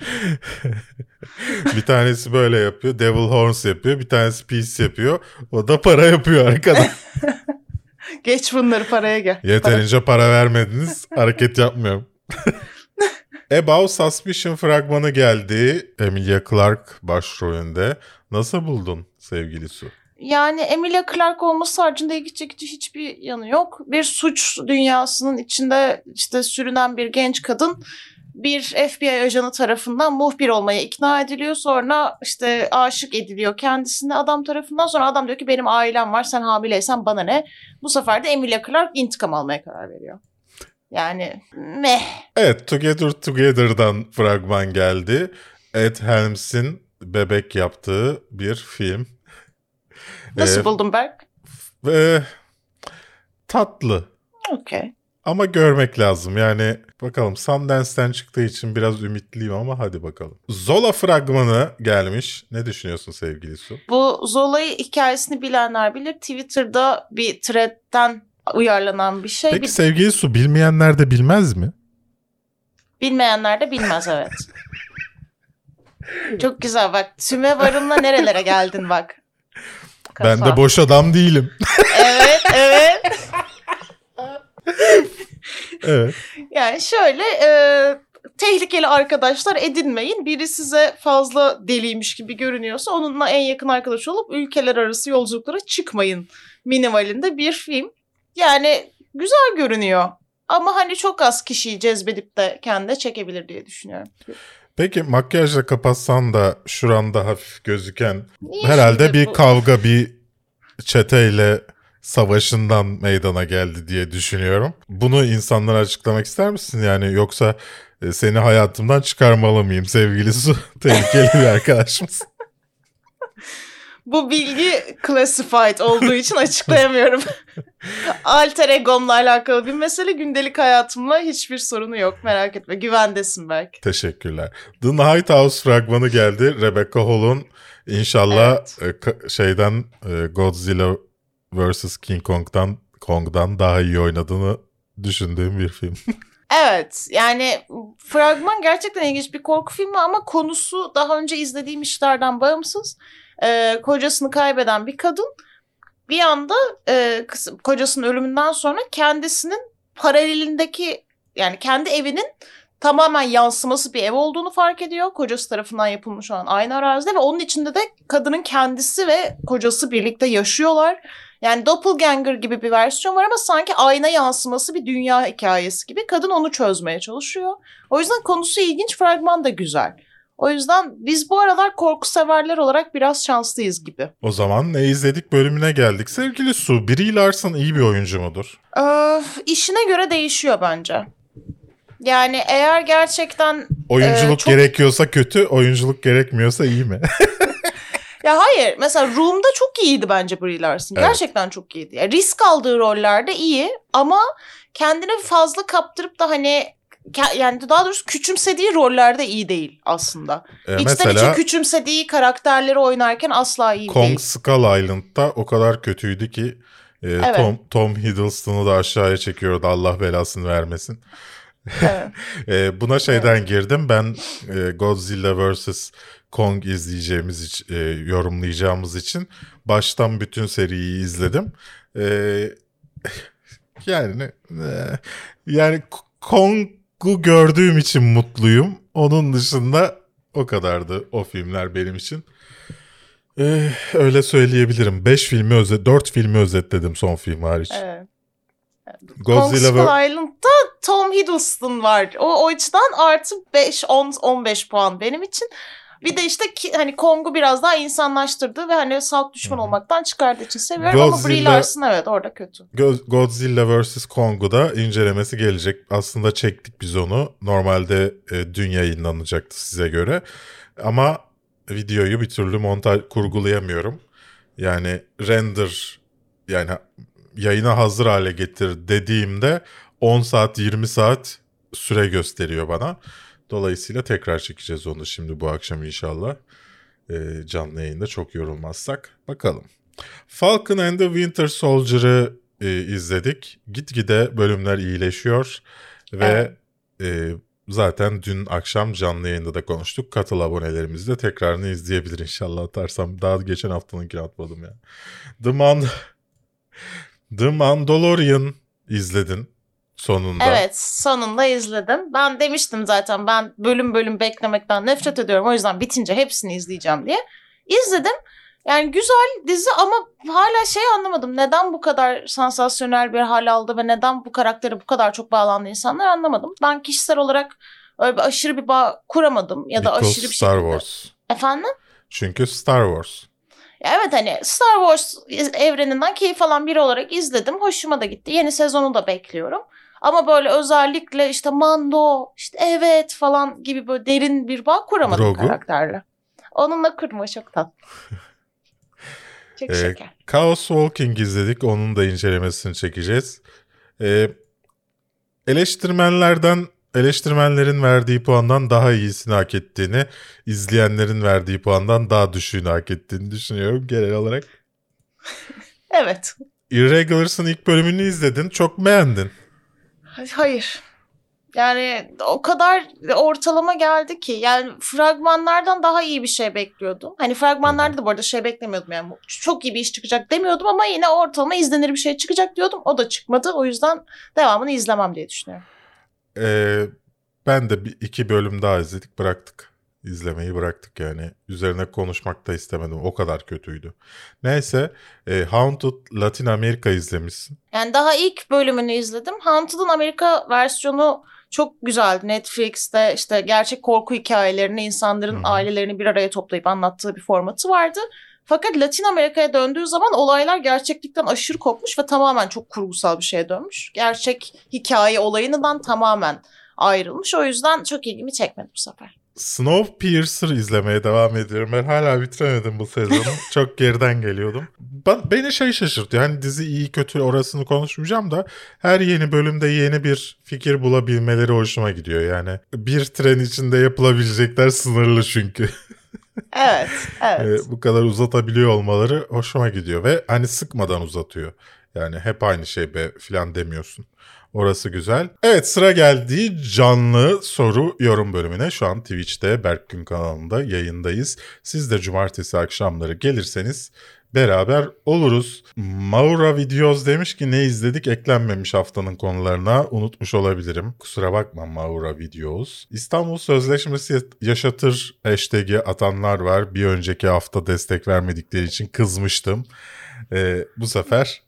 bir tanesi böyle yapıyor. Devil Horns yapıyor. Bir tanesi Peace yapıyor. O da para yapıyor arkada. Geç bunları paraya gel. Yeterince para vermediniz. Hareket yapmıyorum. Above Suspicion fragmanı geldi. Emilia Clarke başrolünde. Nasıl buldun sevgili Su? Yani Emilia Clarke olması haricinde ilgi çekici hiçbir yanı yok. Bir suç dünyasının içinde işte sürünen bir genç kadın bir FBI ajanı tarafından muhbir olmaya ikna ediliyor. Sonra işte aşık ediliyor kendisine adam tarafından. Sonra adam diyor ki benim ailem var sen hamileysen bana ne? Bu sefer de Emilia Clarke intikam almaya karar veriyor. Yani meh. Evet Together Together'dan fragman geldi. Ed Helms'in bebek yaptığı bir film. Nasıl Ee, buldun Berk? Ve tatlı Okey. Ama görmek lazım. Yani bakalım Sundance'ten çıktığı için biraz ümitliyim ama hadi bakalım. Zola fragmanı gelmiş. Ne düşünüyorsun sevgili Su? Bu Zola'yı hikayesini bilenler bilir. Twitter'da bir thread'den uyarlanan bir şey. Peki Bir- sevgili Su bilmeyenler de bilmez mi? Bilmeyenler de bilmez evet. Çok güzel bak. Tüme varımla nerelere geldin bak. Ben Kafa. de boş adam değilim. Evet evet. evet. Yani şöyle e, tehlikeli arkadaşlar edinmeyin. Biri size fazla deliymiş gibi görünüyorsa onunla en yakın arkadaş olup ülkeler arası yolculuklara çıkmayın. Minimalinde bir film. Yani güzel görünüyor. Ama hani çok az kişiyi cezbedip de kendine çekebilir diye düşünüyorum. Peki makyajla kapatsan da şuranda hafif gözüken İyi herhalde bir bu. kavga bir çeteyle savaşından meydana geldi diye düşünüyorum. Bunu insanlara açıklamak ister misin? Yani yoksa e, seni hayatımdan çıkarmalı mıyım sevgili Su? Tehlikeli bir arkadaşımız. Bu bilgi classified olduğu için açıklayamıyorum. Alter egomla alakalı bir mesele gündelik hayatımla hiçbir sorunu yok merak etme güvendesin belki. Teşekkürler. The Night House fragmanı geldi. Rebecca Hall'un inşallah e, ka- şeyden e, Godzilla vs. King Kong'dan Kong'dan daha iyi oynadığını düşündüğüm bir film. Evet yani fragman gerçekten ilginç bir korku filmi ama konusu daha önce izlediğim işlerden bağımsız. Ee, kocasını kaybeden bir kadın bir anda e, kocasının ölümünden sonra kendisinin paralelindeki yani kendi evinin tamamen yansıması bir ev olduğunu fark ediyor. Kocası tarafından yapılmış olan aynı arazide ve onun içinde de kadının kendisi ve kocası birlikte yaşıyorlar. Yani doppelganger gibi bir versiyon var ama sanki ayna yansıması bir dünya hikayesi gibi. Kadın onu çözmeye çalışıyor. O yüzden konusu ilginç, fragman da güzel. O yüzden biz bu aralar korku severler olarak biraz şanslıyız gibi. O zaman ne izledik bölümüne geldik. Sevgili Su, Brie Larson iyi bir oyuncu mudur? Ee, işine göre değişiyor bence. Yani eğer gerçekten Oyunculuk Ee, çok- gerekiyorsa kötü, oyunculuk gerekmiyorsa iyi mi? Ya hayır mesela Room'da çok iyiydi bence Brie Larson. Evet. Gerçekten çok iyiydi. Ya risk aldığı rollerde iyi ama kendini fazla kaptırıp da hani yani daha doğrusu küçümsediği rollerde iyi değil aslında. Ee, İçten içe küçümsediği karakterleri oynarken asla iyi Kong değil. Skull Island'da o kadar kötüydü ki e, Evet. Tom, Tom Hiddleston'u da aşağıya çekiyordu Allah belasını vermesin. Evet. E, buna şeyden girdim. Ben e, Godzilla vs. Kong izleyeceğimiz için, e, yorumlayacağımız için baştan bütün seriyi izledim. E, yani e, yani Kong'u gördüğüm için mutluyum. Onun dışında o kadardı o filmler benim için. E, öyle söyleyebilirim. 5 filmi özet 4 filmi özetledim son film hariç. Evet. Godzilla Kong ve Skull Island'da Tom Hiddleston var. O, o açıdan artı 5, 10, 15 puan benim için. Bir de işte ki, hani Kong'u biraz daha insanlaştırdı ve hani salt düşman olmaktan çıkardığı için seviyorum ama Brie Godzilla- Larson evet orada kötü. Go- Godzilla vs. Kong'u da incelemesi gelecek. Aslında çektik biz onu. Normalde e, dün yayınlanacaktı size göre. Ama videoyu bir türlü montaj kurgulayamıyorum. Yani render yani yayına hazır hale getir dediğimde 10 saat 20 saat süre gösteriyor bana. Dolayısıyla tekrar çekeceğiz onu şimdi bu akşam inşallah. E, canlı yayında çok yorulmazsak. Bakalım. Falcon and the Winter Soldier'ı e, izledik. Gitgide bölümler iyileşiyor ve e, zaten dün akşam canlı yayında da konuştuk. Katıl abonelerimiz de tekrarını izleyebilir inşallah atarsam. Daha geçen haftanınkini atmadım ya. The, Man The Mandalorian izledin sonunda. Evet sonunda izledim. Ben demiştim zaten ben bölüm bölüm beklemekten nefret ediyorum. O yüzden bitince hepsini izleyeceğim diye. İzledim. Yani güzel dizi ama hala şey anlamadım. Neden bu kadar sansasyonel bir hal aldı ve neden bu karaktere bu kadar çok bağlandı insanlar anlamadım. Ben kişisel olarak öyle bir aşırı bir bağ kuramadım ya da Because aşırı bir Star şekilde. Wars. Efendim? Çünkü Star Wars. Ya Evet hani Star Wars evreninden keyif alan biri olarak izledim. Hoşuma da gitti. Yeni sezonu da bekliyorum. Ama böyle özellikle işte Mando, işte evet falan gibi böyle derin bir bağ kuramadım Grogu? karakterle. Onunla kurma çok tatlı. çok Ee, şeker. Chaos Walking izledik. Onun da incelemesini çekeceğiz. Ee, eleştirmenlerden eleştirmenlerin verdiği puandan daha iyisini hak ettiğini, izleyenlerin verdiği puandan daha düşüğünü hak ettiğini düşünüyorum genel olarak. Evet. Irregulars'ın ilk bölümünü izledin. Çok beğendin. Hayır. Yani o kadar ortalama geldi ki. Yani fragmanlardan daha iyi bir şey bekliyordum. Hani fragmanlarda da bu arada şey beklemiyordum. Yani çok iyi bir iş çıkacak demiyordum ama yine ortalama izlenir bir şey çıkacak diyordum. O da çıkmadı. O yüzden devamını izlemem diye düşünüyorum. Ee, ben de bir, iki bölüm daha izledik bıraktık. İzlemeyi bıraktık yani. Üzerine konuşmak da istemedim. O kadar kötüydü. Neyse. E, Haunted Latin Amerika izlemişsin. Yani daha ilk bölümünü izledim. Haunted'ın Amerika versiyonu çok güzeldi. Netflix'te işte gerçek korku hikayelerini insanların hı. ailelerini bir araya toplayıp anlattığı bir formatı vardı. Fakat Latin Amerika'ya döndüğü zaman olaylar gerçeklikten aşırı kopmuş ve tamamen çok kurgusal bir şeye dönmüş. Gerçek hikaye olayından tamamen ayrılmış. O yüzden çok ilgimi çekmedi bu sefer. Snowpiercer izlemeye devam ediyorum. Ben hala bitiremedim bu sezonu. Çok geriden geliyordum. Ben, beni şey şaşırtıyor. Hani dizi iyi kötü orasını konuşmayacağım da her yeni bölümde yeni bir fikir bulabilmeleri hoşuma gidiyor. Yani bir tren içinde yapılabilecekler sınırlı çünkü. Evet, evet. Ee, bu kadar uzatabiliyor olmaları hoşuma gidiyor ve hani sıkmadan uzatıyor. Yani hep aynı şey be filan demiyorsun. Orası güzel. Evet sıra geldi canlı soru yorum bölümüne. Şu an Twitch'te Berkgün kanalında yayındayız. Siz de cumartesi akşamları gelirseniz beraber oluruz. Maura Videos demiş ki ne izledik eklenmemiş haftanın konularına unutmuş olabilirim. Kusura bakma Maura Videos. İstanbul Sözleşmesi yaşatır hashtag'i atanlar var. Bir önceki hafta destek vermedikleri için kızmıştım. Ee, bu sefer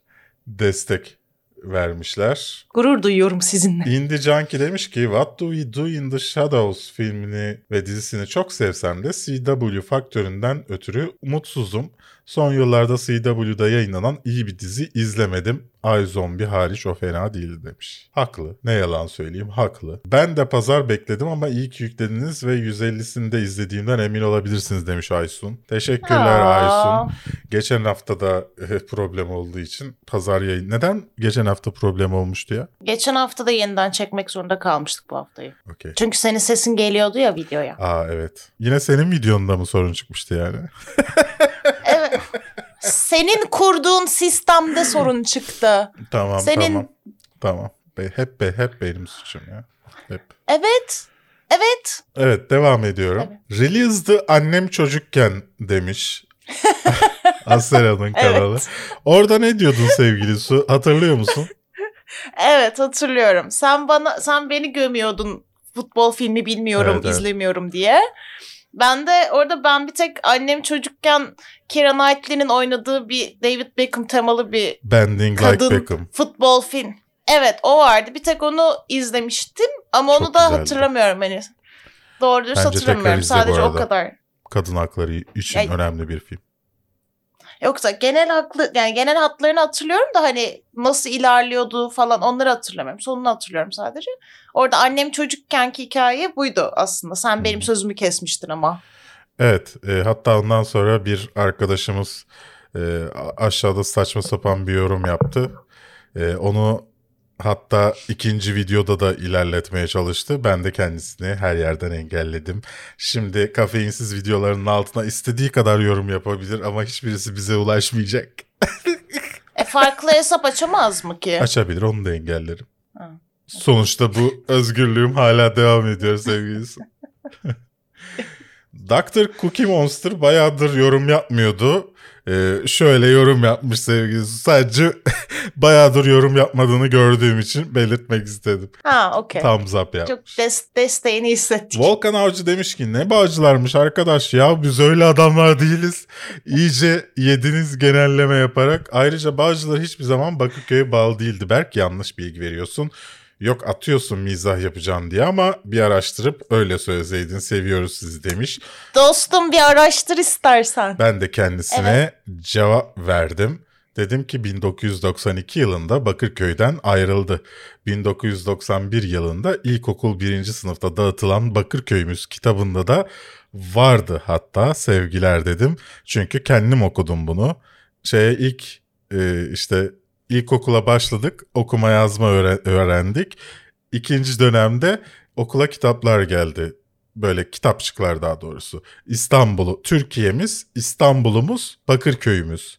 destek vermişler. Gurur duyuyorum sizinle. Indie Junkie demiş ki What Do We Do in the Shadows filmini ve dizisini çok sevsem de CW faktöründen ötürü mutsuzum. Son yıllarda CW'da yayınlanan iyi bir dizi izlemedim. Ay Zombie hariç o fena değildi demiş. Haklı. Ne yalan söyleyeyim haklı. Ben de pazar bekledim ama iyi ki yüklediniz ve 150'sini de izlediğimden emin olabilirsiniz demiş Aysun. Teşekkürler Aa. Aysun. Geçen hafta da eh, problem olduğu için pazar yayın. Neden geçen hafta problem olmuştu ya? Geçen hafta da yeniden çekmek zorunda kalmıştık bu haftayı. Okey. Çünkü senin sesin geliyordu ya videoya. Aa evet. Yine senin videonda mı sorun çıkmıştı yani? Evet. Senin kurduğun sistemde sorun çıktı. tamam Senin- tamam. Tamam. Hep be hep benim suçum ya. Hep. Evet. Evet. Evet devam ediyorum. Released'ı annem çocukken demiş. Asera'nın kanalı. Evet. Orada ne diyordun sevgili Su? Hatırlıyor musun? Evet hatırlıyorum. Sen bana sen beni gömüyordun futbol filmi bilmiyorum, Evet, evet. izlemiyorum diye. Ben de orada ben bir tek annem çocukken Keira Knightley'nin oynadığı bir David Beckham temalı bir Bending kadın Like Beckham. futbol film Evet o vardı. Bir tek onu izlemiştim ama onu Çok da güzeldi. hatırlamıyorum hani. Doğru dürüst hatırlamıyorum. Sadece o kadar. Kadın hakları için Ya- önemli bir film. Yoksa genel haklı yani genel hatlarını hatırlıyorum da hani nasıl ilerliyordu falan onları hatırlamıyorum. Sonunu hatırlıyorum sadece. Orada annem çocukkenki hikaye buydu aslında. Sen benim sözümü kesmiştin ama. Evet, e, hatta ondan sonra bir arkadaşımız e, aşağıda saçma sapan bir yorum yaptı. E, onu hatta ikinci videoda da ilerletmeye çalıştı. Ben de kendisini her yerden engelledim. Şimdi kafeinsiz videolarının altına istediği kadar yorum yapabilir ama hiçbirisi bize ulaşmayacak. E farklı hesap açamaz mı ki? Açabilir, onu da engellerim. Ha. Sonuçta bu özgürlüğüm hala devam ediyor sevgilisi. Dr. Cookie Monster bayağıdır yorum yapmıyordu. Ee, şöyle yorum yapmış sevgilisi. Sadece bayağıdır yorum yapmadığını gördüğüm için belirtmek istedim. Ha okey. Thumbs up yapmış. Çok des- desteğini hissettik. Volkan Avcı demiş ki ne bağcılarmış arkadaş ya biz öyle adamlar değiliz. İyice yediniz genelleme yaparak. Ayrıca bağcılar hiçbir zaman Bakırköy'e bağlı değildi. Belki yanlış bilgi veriyorsun. Yok atıyorsun mizah yapacağım diye ama bir araştırıp öyle söyleseydin seviyoruz sizi demiş. Dostum bir araştır istersen. Ben de kendisine cevap verdim. Dedim ki 1992 yılında Bakırköy'den ayrıldı. 1991 yılında ilkokul birinci sınıfta dağıtılan Bakırköy'ümüz kitabında da vardı hatta sevgiler dedim. Çünkü kendim okudum bunu. Şeye ilk e, işte ilkokula başladık okuma yazma öğre- öğrendik. İkinci dönemde okula kitaplar geldi. Böyle kitapçıklar daha doğrusu. İstanbul'u, Türkiye'miz, İstanbul'umuz, Bakırköy'ümüz.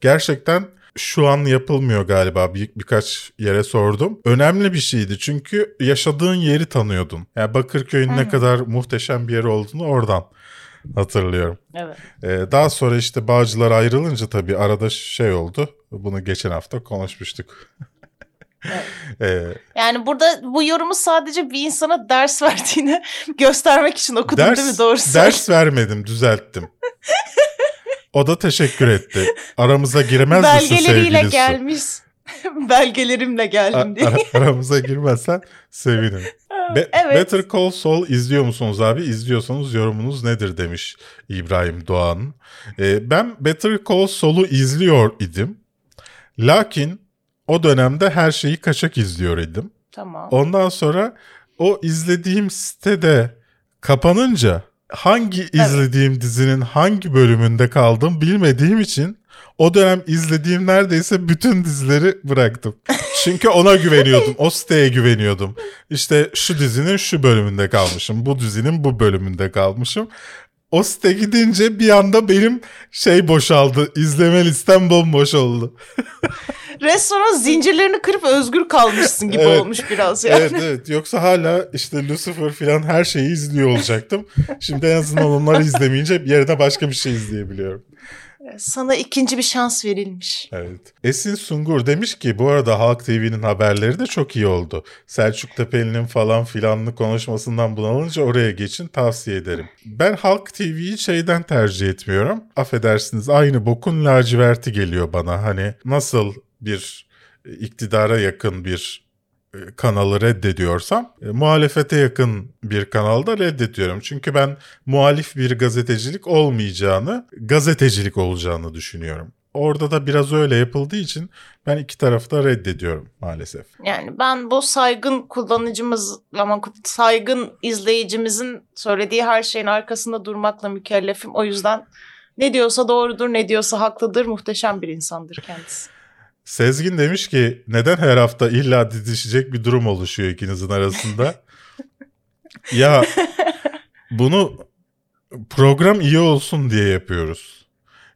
Gerçekten şu an yapılmıyor galiba bir, birkaç yere sordum. Önemli bir şeydi çünkü yaşadığın yeri tanıyordun. Yani Bakırköy'ün ne kadar muhteşem bir yer olduğunu oradan hatırlıyorum. Evet. Ee, daha sonra işte Bağcılar ayrılınca tabii arada şey oldu. Bunu geçen hafta konuşmuştuk. Evet. Ee, Yani burada bu yorumu sadece bir insana ders verdiğini göstermek için okudun ders, değil mi? Doğru söyle. ders vermedim düzelttim. O da teşekkür etti. Aramıza giremez misin Belgeleriyle sevgili Su? gelmiş. Belgelerimle geldim diye. ara- aramıza girmezsen sevinirim. Be- evet. Better Call Saul izliyor musunuz abi? İzliyorsanız yorumunuz nedir demiş İbrahim Doğan. Ee, ben Better Call Saul'u izliyor idim. Lakin o dönemde her şeyi kaçak izliyor idim. Tamam. Ondan sonra o izlediğim sitede kapanınca hangi izlediğim dizinin hangi bölümünde kaldım bilmediğim için o dönem izlediğim neredeyse bütün dizileri bıraktım. Çünkü ona güveniyordum. O siteye güveniyordum. İşte şu dizinin şu bölümünde kalmışım. Bu dizinin bu bölümünde kalmışım. O site gidince bir anda benim şey boşaldı. İzleme listem bomboş oldu. Restoran zincirlerini kırıp özgür kalmışsın gibi Evet. olmuş biraz yani. Evet evet yoksa hala işte Lucifer falan her şeyi izliyor olacaktım. Şimdi en azından onları izlemeyince bir yerine başka bir şey izleyebiliyorum. Sana ikinci bir şans verilmiş. Evet. Esin Sungur demiş ki bu arada Halk TV'nin haberleri de çok iyi oldu. Selçuk Tepeli'nin falan filanlı konuşmasından bunalınca oraya geçin tavsiye ederim. Ben Halk TV'yi şeyden tercih etmiyorum. Affedersiniz aynı bokun laciverti geliyor bana. Hani nasıl bir iktidara yakın bir kanalı reddediyorsam e, muhalefete yakın bir kanalda reddediyorum. Çünkü ben muhalif bir gazetecilik olmayacağını, gazetecilik olacağını düşünüyorum. Orada da biraz öyle yapıldığı için ben iki tarafı da reddediyorum maalesef. Yani ben bu saygın kullanıcımız ama saygın izleyicimizin söylediği her şeyin arkasında durmakla mükellefim. O yüzden ne diyorsa doğrudur, ne diyorsa haklıdır. Muhteşem bir insandır kendisi. Sezgin demiş ki neden her hafta illa didişecek bir durum oluşuyor ikinizin arasında? ya bunu program iyi olsun diye yapıyoruz.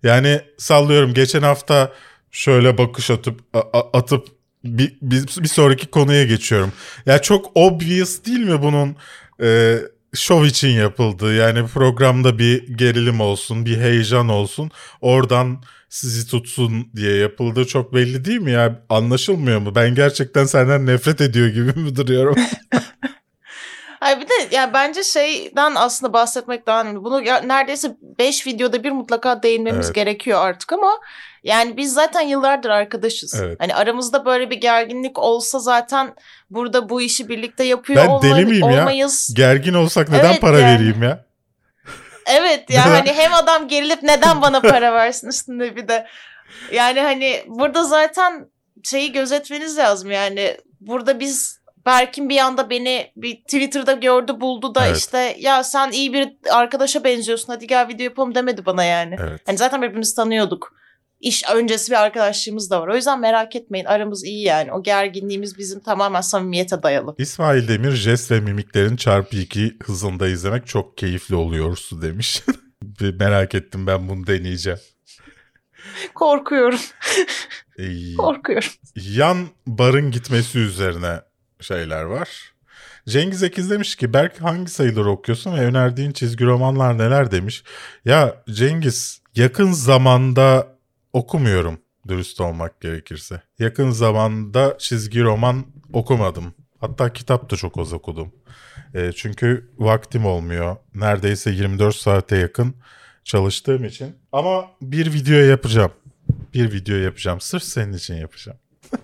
Yani sallıyorum geçen hafta şöyle bakış atıp a- atıp bir, bir, bir sonraki konuya geçiyorum. Ya çok obvious değil mi bunun e, şov için yapıldığı? Yani programda bir gerilim olsun, bir heyecan olsun. Oradan sizi tutsun diye yapıldığı çok belli değil mi ya? Anlaşılmıyor mu? Ben gerçekten senden nefret ediyor gibi mi duruyorum? Hayır bir de ya bence şeyden aslında bahsetmek daha önemli. Bunu ya, neredeyse 5 videoda bir mutlaka değinmemiz Evet. gerekiyor artık ama yani biz zaten yıllardır arkadaşız. Evet. Hani aramızda böyle bir gerginlik olsa zaten burada bu işi birlikte yapıyor Ben olma- deli miyim ya? olmayız. Gergin olsak neden Evet, para yani. vereyim ya? Evet ya hani hem adam gerilip neden bana para versin üstünde bir de. Yani hani burada zaten şeyi gözetmeniz lazım yani. Burada biz Berkin bir anda beni bir Twitter'da gördü buldu da Evet. işte ya sen iyi bir arkadaşa benziyorsun hadi gel video yapalım demedi bana yani. Evet. Hani zaten birbirimizi tanıyorduk. İş öncesi bir arkadaşlığımız da var. O yüzden merak etmeyin aramız iyi yani. O gerginliğimiz bizim tamamen samimiyete dayalı. İsmail Demir jest ve mimiklerin çarpı iki hızında izlemek çok keyifli oluyor su demiş. Merak ettim ben bunu deneyeceğim. Korkuyorum. Ee, Korkuyorum. yan barın gitmesi üzerine şeyler var. Cengiz Ekiz demiş ki Berk hangi sayıları okuyorsun ve önerdiğin çizgi romanlar neler demiş. Ya Cengiz yakın zamanda okumuyorum dürüst olmak gerekirse. Yakın zamanda çizgi roman okumadım. Hatta kitap da çok az okudum. E, çünkü vaktim olmuyor. Neredeyse 24 saate yakın çalıştığım için. Ama bir video yapacağım. Bir video yapacağım. Sırf senin için yapacağım.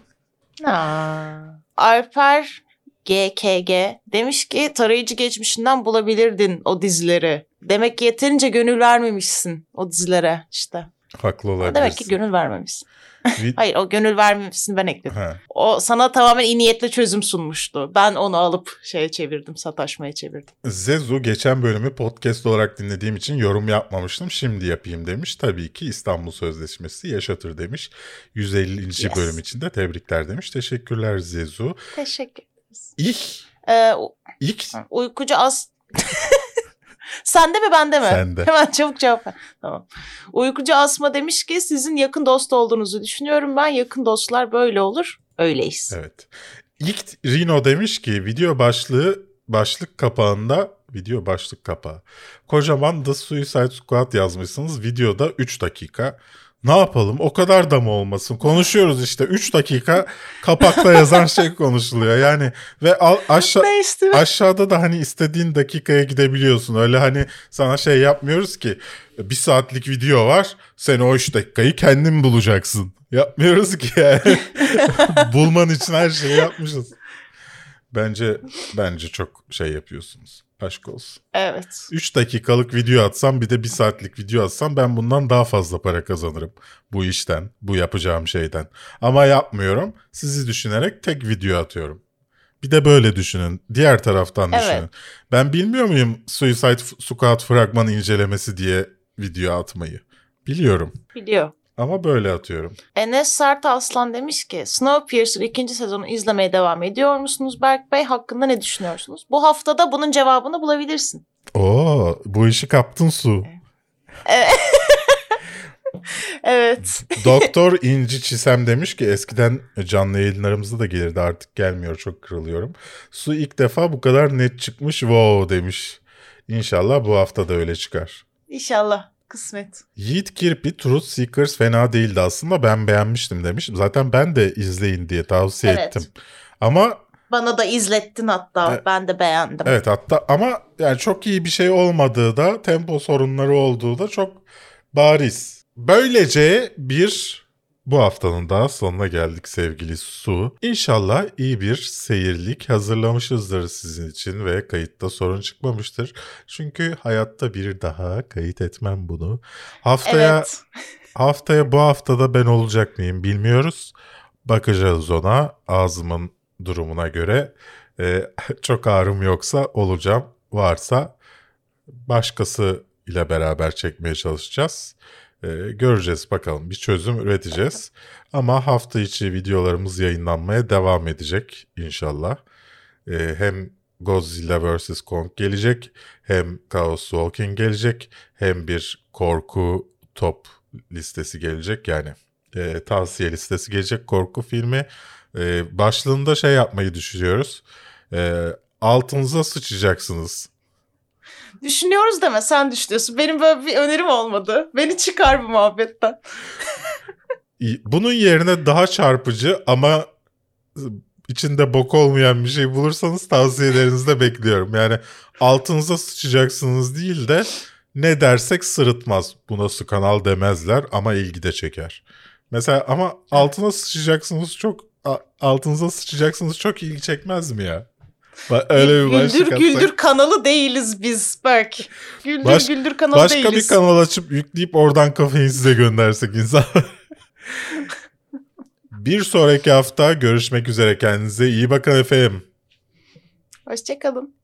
Aa. Alper GKG demiş ki tarayıcı geçmişinden bulabilirdin o dizileri. Demek ki yeterince gönül vermemişsin o dizilere işte. Haklı olabilirsin. Demek ki gönül vermemişsin. Hayır o gönül vermemişsin ben ekledim. Ha, O sana tamamen iyi niyetle çözüm sunmuştu. Ben onu alıp şeye çevirdim, sataşmaya çevirdim. Zezu geçen bölümü podcast olarak dinlediğim için yorum yapmamıştım. Şimdi yapayım demiş. Tabii ki İstanbul Sözleşmesi yaşatır demiş. 150. Yes. bölüm için de tebrikler demiş. Teşekkürler Zezu. Teşekkür. İlk, Ee, ilk uykucu az... Sende mi bende mi? Sende. Hemen çabuk cevap ver. Tamam. Uykucu Asma demiş ki sizin yakın dost olduğunuzu düşünüyorum. Ben yakın dostlar böyle olur. Öyleyiz. Evet. İlk Rino demiş ki video başlığı başlık kapağında video başlık kapağı. Kocaman The Suicide Squad yazmışsınız. Videoda 3 dakika. Ne yapalım? O kadar da mı olmasın? Konuşuyoruz işte 3 dakika kapakta yazan şey konuşuluyor. Yani ve al, istiyor? aşağıda da hani istediğin dakikaya gidebiliyorsun. Öyle hani sana şey yapmıyoruz ki bir saatlik video var. Sen o 3 dakikayı kendin bulacaksın. Yapmıyoruz ki yani. Bulman için her şeyi yapmışız. Bence bence çok şey yapıyorsunuz. Aşk olsun. Evet. 3 dakikalık video atsam bir de 1 saatlik video atsam ben bundan daha fazla para kazanırım. Bu işten, bu yapacağım şeyden. Ama yapmıyorum. Sizi düşünerek tek video atıyorum. Bir de böyle düşünün. Diğer taraftan Evet. düşünün. Ben bilmiyor muyum Suicide Squad fragman incelemesi diye video atmayı? Biliyorum. Biliyor. Ama böyle atıyorum. Enes Sert Aslan demiş ki Snowpiercer ikinci sezonu izlemeye devam ediyor musunuz Berk Bey? Hakkında ne düşünüyorsunuz? Bu haftada bunun cevabını bulabilirsin. Oo, bu işi kaptın su. Evet. Doktor İnci Çisem demiş ki eskiden canlı yayınlarımızda da gelirdi artık gelmiyor çok kırılıyorum. Su ilk defa bu kadar net çıkmış wow demiş. İnşallah bu hafta da öyle çıkar. İnşallah. Kısmet. Yiğit Kirpi Truth Seekers fena değildi aslında ben beğenmiştim demiş. Zaten ben de izleyin diye tavsiye Evet. ettim. Ama Bana da izlettin hatta. Evet. Ben de beğendim. evet hatta ama yani çok iyi bir şey olmadığı da tempo sorunları olduğu da çok bariz. Böylece bir bu haftanın daha sonuna geldik sevgili Su. İnşallah iyi bir seyirlik hazırlamışızdır sizin için ve kayıtta sorun çıkmamıştır. Çünkü hayatta bir daha kayıt etmem bunu. Haftaya Evet. Haftaya bu haftada ben olacak mıyım bilmiyoruz. Bakacağız ona ağzımın durumuna göre. Ee, çok ağrım yoksa olacağım. Varsa başkası ile beraber çekmeye çalışacağız. Ee, göreceğiz bakalım bir çözüm üreteceğiz. Ama hafta içi videolarımız yayınlanmaya devam edecek inşallah. Ee, hem Godzilla vs. Kong gelecek hem Chaos Walking gelecek hem bir korku top listesi gelecek yani e, tavsiye listesi gelecek korku filmi. E, başlığında şey yapmayı düşünüyoruz. E, altınıza sıçacaksınız. Düşünüyoruz deme sen düşünüyorsun. Benim böyle bir önerim olmadı. Beni çıkar bu muhabbetten. Bunun yerine daha çarpıcı ama içinde bok olmayan bir şey bulursanız tavsiyelerinizi bekliyorum. Yani altınıza sıçacaksınız değil de ne dersek sırıtmaz. Bu nasıl kanal demezler ama ilgi de çeker. Mesela ama altına sıçacaksınız çok altınıza sıçacaksınız çok ilgi çekmez mi ya? Ba- Öyle bir başlık güldür atsak. güldür kanalı değiliz biz Berk. Güldür Baş- güldür kanalı Başka değiliz. bir kanal açıp yükleyip oradan kafayı size göndersek insan. bir sonraki hafta görüşmek üzere kendinize iyi bakın efendim. Hoşçakalın.